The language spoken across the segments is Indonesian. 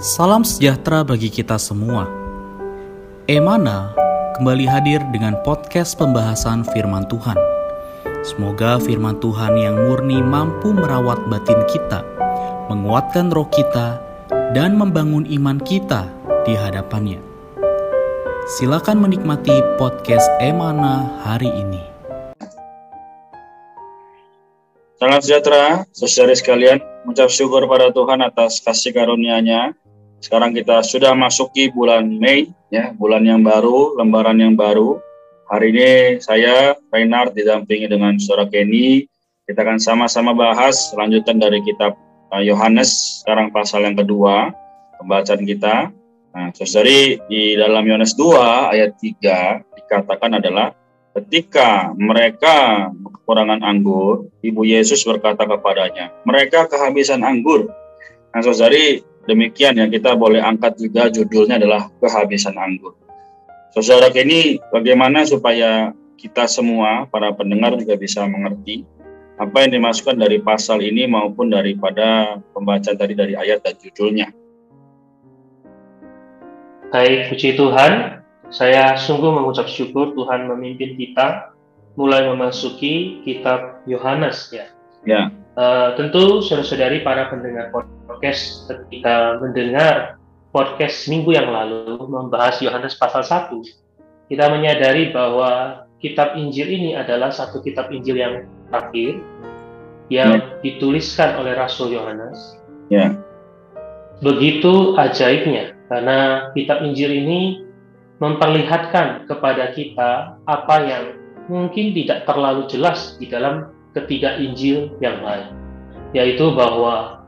Salam sejahtera bagi kita semua. Emana kembali hadir dengan podcast pembahasan firman Tuhan. Semoga firman Tuhan yang murni mampu merawat batin kita, menguatkan roh kita, dan membangun iman kita di hadapannya. Silakan menikmati podcast Emana hari ini. Salam sejahtera, saudara sekalian. Mengucap syukur pada Tuhan atas kasih karunia-Nya sekarang kita sudah masuki bulan Mei, ya, bulan yang baru, lembaran yang baru. Hari ini saya, Reinhard, didampingi dengan Saudara Kenny. Kita akan sama-sama bahas lanjutan dari kitab uh, Yohanes, sekarang pasal yang kedua, pembacaan kita. Nah, saudari, di dalam Yohanes 2 ayat 3 dikatakan adalah ketika mereka kekurangan anggur, Ibu Yesus berkata kepadanya, mereka kehabisan anggur. Nah, saudari, Demikian yang kita boleh angkat juga judulnya adalah kehabisan anggur. Saudara ini bagaimana supaya kita semua para pendengar juga bisa mengerti apa yang dimasukkan dari pasal ini maupun daripada pembacaan tadi dari ayat dan judulnya. Baik, puji Tuhan. Saya sungguh mengucap syukur Tuhan memimpin kita mulai memasuki kitab Yohanes ya. Ya. Uh, tentu saudara-saudari para pendengar podcast ketika mendengar podcast minggu yang lalu membahas Yohanes pasal 1, kita menyadari bahwa kitab Injil ini adalah satu kitab Injil yang terakhir yang ya. dituliskan oleh Rasul Yohanes. Ya. Begitu ajaibnya karena kitab Injil ini memperlihatkan kepada kita apa yang mungkin tidak terlalu jelas di dalam ketiga Injil yang lain, yaitu bahwa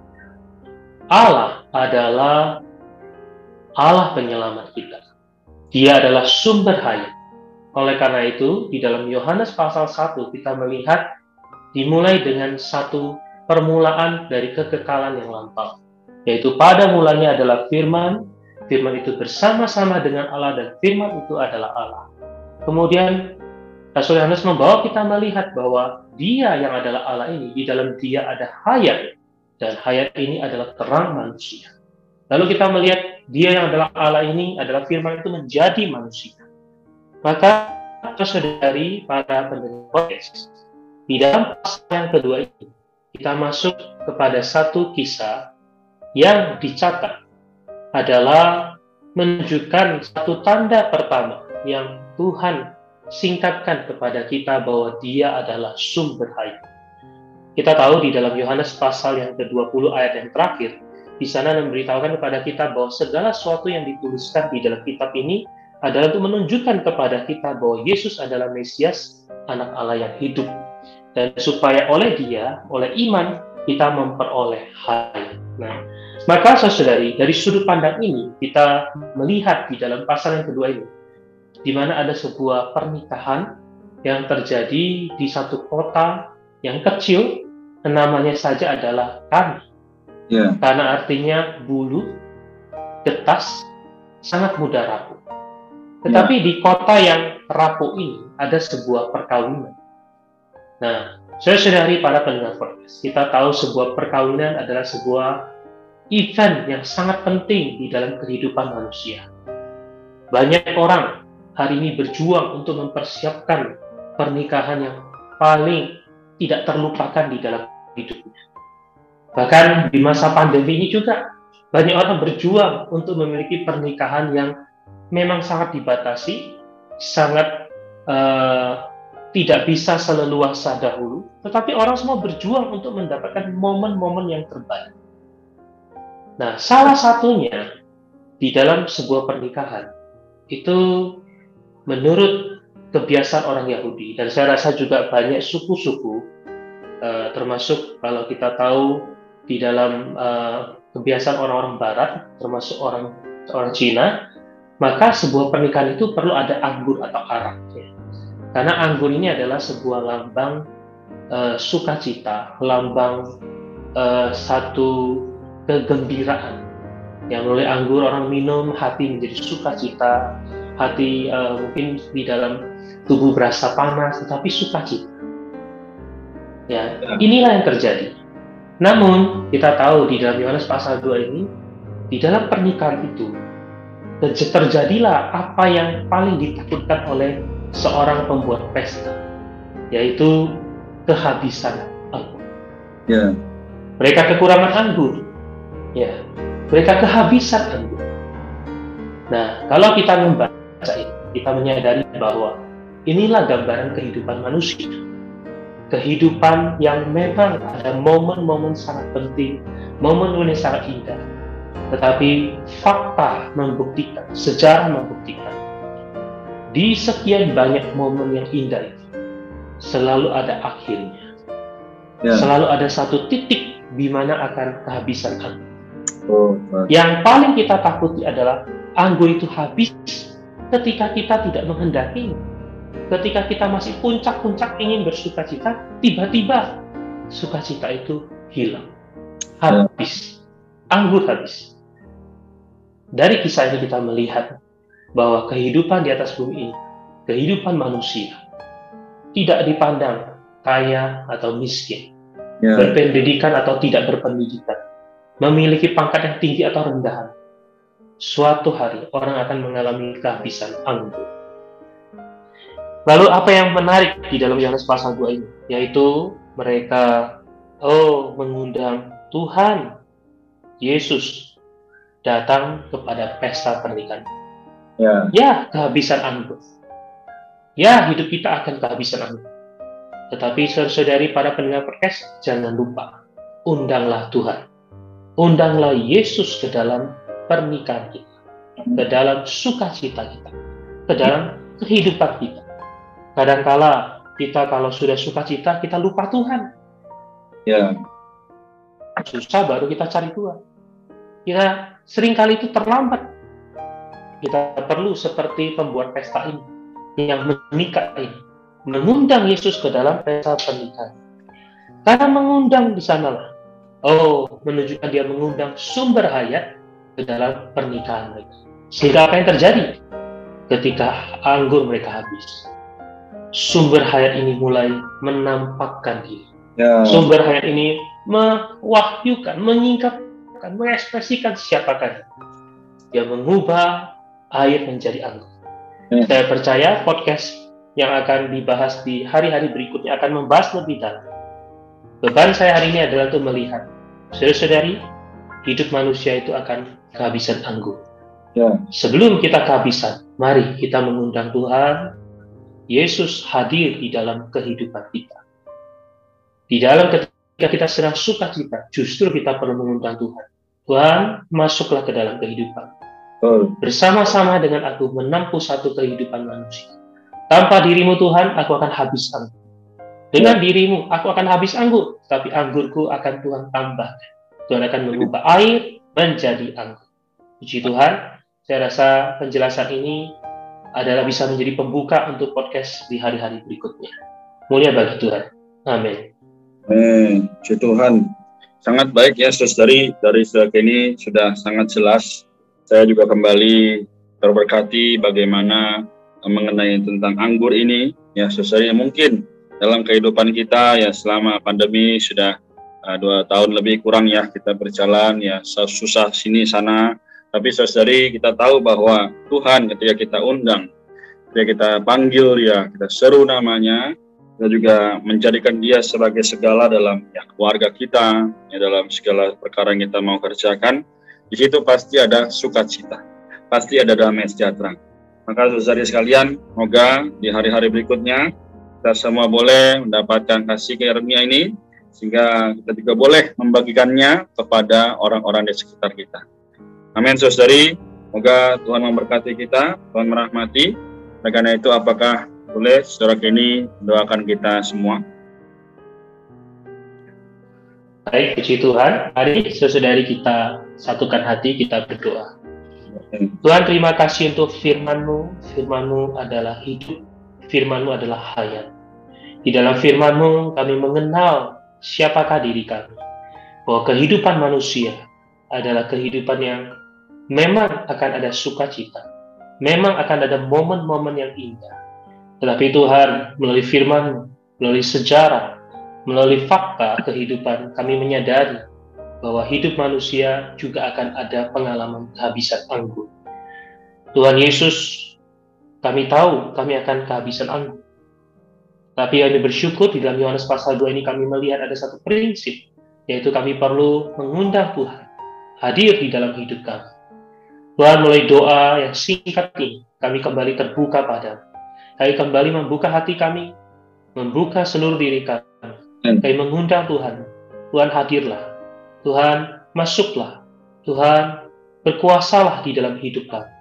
Allah adalah Allah penyelamat kita. Dia adalah sumber hayat. Oleh karena itu, di dalam Yohanes pasal 1 kita melihat dimulai dengan satu permulaan dari kekekalan yang lampau. Yaitu pada mulanya adalah firman, firman itu bersama-sama dengan Allah dan firman itu adalah Allah. Kemudian Rasul Yohanes membawa kita melihat bahwa dia yang adalah Allah ini, di dalam dia ada hayat dan hayat ini adalah terang manusia. Lalu kita melihat dia yang adalah Allah ini adalah firman itu menjadi manusia. Maka saudari para pendengar podcast, di dalam pasal yang kedua ini, kita masuk kepada satu kisah yang dicatat adalah menunjukkan satu tanda pertama yang Tuhan singkatkan kepada kita bahwa dia adalah sumber hayat. Kita tahu di dalam Yohanes pasal yang ke-20 ayat yang terakhir, di sana memberitahukan kepada kita bahwa segala sesuatu yang dituliskan di dalam kitab ini adalah untuk menunjukkan kepada kita bahwa Yesus adalah Mesias, anak Allah yang hidup. Dan supaya oleh dia, oleh iman, kita memperoleh hayat. Nah, maka saudari, dari sudut pandang ini, kita melihat di dalam pasal yang kedua ini, di mana ada sebuah pernikahan yang terjadi di satu kota yang kecil namanya saja adalah kami. Yeah. Karena artinya bulu, getas, sangat mudah rapuh. Tetapi yeah. di kota yang rapuh ini ada sebuah perkawinan. Nah, saya sadari para pendengar podcast, kita tahu sebuah perkawinan adalah sebuah event yang sangat penting di dalam kehidupan manusia. Banyak orang hari ini berjuang untuk mempersiapkan pernikahan yang paling tidak terlupakan di dalam hidupnya. Bahkan di masa pandemi ini juga banyak orang berjuang untuk memiliki pernikahan yang memang sangat dibatasi, sangat uh, tidak bisa seleluasa dahulu, tetapi orang semua berjuang untuk mendapatkan momen-momen yang terbaik. Nah, salah satunya di dalam sebuah pernikahan itu menurut kebiasaan orang Yahudi dan saya rasa juga banyak suku-suku uh, termasuk kalau kita tahu di dalam uh, kebiasaan orang-orang Barat, termasuk orang orang Cina, maka sebuah pernikahan itu perlu ada anggur atau arak. Ya. Karena anggur ini adalah sebuah lambang uh, sukacita, lambang uh, satu kegembiraan. Yang melalui anggur orang minum, hati menjadi sukacita, hati uh, mungkin di dalam tubuh berasa panas, tetapi sukacita. Ya, inilah yang terjadi. Namun, kita tahu di dalam Yohanes pasal 2 ini, di dalam pernikahan itu terjadilah apa yang paling ditakutkan oleh seorang pembuat pesta, yaitu kehabisan anggur. Yeah. Mereka kekurangan anggur, ya. Mereka kehabisan anggur. Nah, kalau kita membaca ini, kita menyadari bahwa inilah gambaran kehidupan manusia. Kehidupan yang memang ada momen-momen sangat penting, momen-momen yang sangat indah, tetapi fakta membuktikan, sejarah membuktikan, di sekian banyak momen yang indah itu, selalu ada akhirnya. Ya. Selalu ada satu titik di mana akan kehabisan anggur. Oh, yang paling kita takuti adalah anggur itu habis ketika kita tidak menghendaki. Ketika kita masih puncak-puncak ingin bersuka cita, tiba-tiba sukacita itu hilang. Habis. Anggur habis. Dari kisah ini kita melihat bahwa kehidupan di atas bumi ini, kehidupan manusia, tidak dipandang kaya atau miskin, ya. berpendidikan atau tidak berpendidikan, memiliki pangkat yang tinggi atau rendahan. Suatu hari orang akan mengalami kehabisan anggur. Lalu apa yang menarik di dalam Yohanes pasal 2 ini? Yaitu mereka oh mengundang Tuhan Yesus datang kepada pesta pernikahan. Ya. ya, kehabisan anggur. Ya, hidup kita akan kehabisan anggur. Tetapi saudari para pendengar podcast, jangan lupa, undanglah Tuhan. Undanglah Yesus ke dalam pernikahan kita. Ke dalam sukacita kita. Ke dalam kehidupan kita. Kadangkala kita kalau sudah sukacita, kita lupa Tuhan. Ya. Susah baru kita cari Tuhan. Kita sering kali itu terlambat. Kita perlu seperti pembuat pesta ini, yang menikah ini, mengundang Yesus ke dalam pesta pernikahan. Karena mengundang di sanalah, oh, menunjukkan dia mengundang sumber hayat ke dalam pernikahan mereka. Sehingga apa yang terjadi ketika anggur mereka habis? Sumber hayat ini mulai menampakkan diri. Ya. Sumber hayat ini mewahyukan, menyingkap akan mengekspresikan siapakah dia. mengubah air menjadi anggur. Hmm. Saya percaya podcast yang akan dibahas di hari-hari berikutnya akan membahas lebih dalam. Beban saya hari ini adalah untuk melihat, saudara-saudari, hidup manusia itu akan kehabisan anggur. Ya. Sebelum kita kehabisan, mari kita mengundang Tuhan, Yesus hadir di dalam kehidupan kita. Di dalam ketika kita sedang sukacita, justru kita perlu mengundang Tuhan. Tuhan, masuklah ke dalam kehidupan. Bersama-sama dengan aku menempuh satu kehidupan manusia. Tanpa dirimu Tuhan, aku akan habis anggur. Dengan ya. dirimu, aku akan habis anggur. Tapi anggurku akan Tuhan tambahkan. Tuhan akan mengubah air menjadi anggur. Puji Tuhan, saya rasa penjelasan ini adalah bisa menjadi pembuka untuk podcast di hari-hari berikutnya. Mulia bagi Tuhan. Amin. Amin. Puji Tuhan. Sangat baik ya, saudari dari sudah ini sudah sangat jelas. Saya juga kembali terberkati bagaimana mengenai tentang anggur ini. Ya, saudari mungkin dalam kehidupan kita ya selama pandemi sudah uh, dua tahun lebih kurang ya kita berjalan ya susah sini sana. Tapi saudari kita tahu bahwa Tuhan ketika kita undang, ketika kita panggil ya, kita seru namanya, kita juga menjadikan dia sebagai segala dalam ya, keluarga kita, ya, dalam segala perkara yang kita mau kerjakan. Di situ pasti ada sukacita, pasti ada damai sejahtera. Maka saudara sekalian, semoga di hari-hari berikutnya kita semua boleh mendapatkan kasih karunia ini, sehingga kita juga boleh membagikannya kepada orang-orang di sekitar kita. Amin, saudari. Semoga Tuhan memberkati kita, Tuhan merahmati. Oleh karena itu, apakah boleh saudara Kenny doakan kita semua. Baik, puji Tuhan. Mari sesaudari kita satukan hati, kita berdoa. Tuhan terima kasih untuk firman-Mu. Firman-Mu adalah hidup, firman-Mu adalah hayat. Di dalam firman-Mu kami mengenal siapakah diri kami. Bahwa kehidupan manusia adalah kehidupan yang memang akan ada sukacita. Memang akan ada momen-momen yang indah tetapi Tuhan melalui firman, melalui sejarah, melalui fakta kehidupan kami menyadari bahwa hidup manusia juga akan ada pengalaman kehabisan anggur. Tuhan Yesus, kami tahu kami akan kehabisan anggur. Tapi kami bersyukur di dalam Yohanes pasal 2 ini kami melihat ada satu prinsip, yaitu kami perlu mengundang Tuhan hadir di dalam hidup kami. Tuhan mulai doa yang singkat ini, kami kembali terbuka padamu. Kami kembali membuka hati kami, membuka seluruh diri kami. Kami mengundang Tuhan, Tuhan hadirlah, Tuhan masuklah, Tuhan berkuasalah di dalam hidup kami.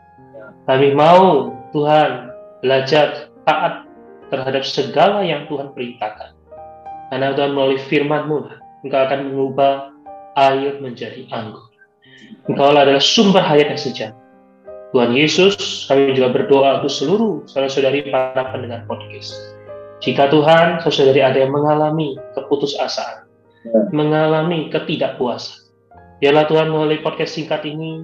Kami mau Tuhan belajar taat terhadap segala yang Tuhan perintahkan. Karena Tuhan melalui firman-Mu, Engkau akan mengubah air menjadi anggur. Engkau adalah sumber hayat yang sejati. Tuhan Yesus, kami juga berdoa untuk seluruh saudara-saudari para pendengar podcast. Jika Tuhan, saudara-saudari ada yang mengalami keputusasaan, ya. mengalami ketidakpuasan, biarlah Tuhan melalui podcast singkat ini,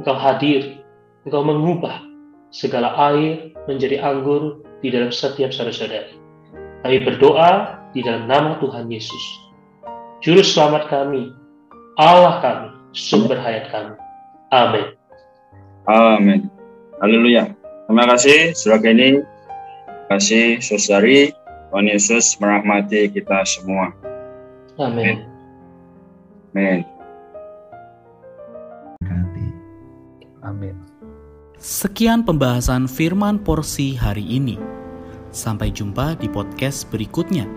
Engkau hadir, Engkau mengubah segala air menjadi anggur di dalam setiap saudara-saudari. Kami berdoa di dalam nama Tuhan Yesus. Juru selamat kami, Allah kami, sumber hayat kami. Amin. Amin. Haleluya. Terima kasih sudah ini. Terima kasih saudari. Tuhan Yesus merahmati kita semua. Amin. Amin. Amin. Sekian pembahasan firman porsi hari ini. Sampai jumpa di podcast berikutnya.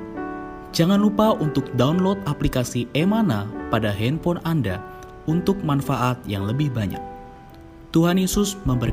Jangan lupa untuk download aplikasi Emana pada handphone Anda untuk manfaat yang lebih banyak. Tuhan Yesus memberkati.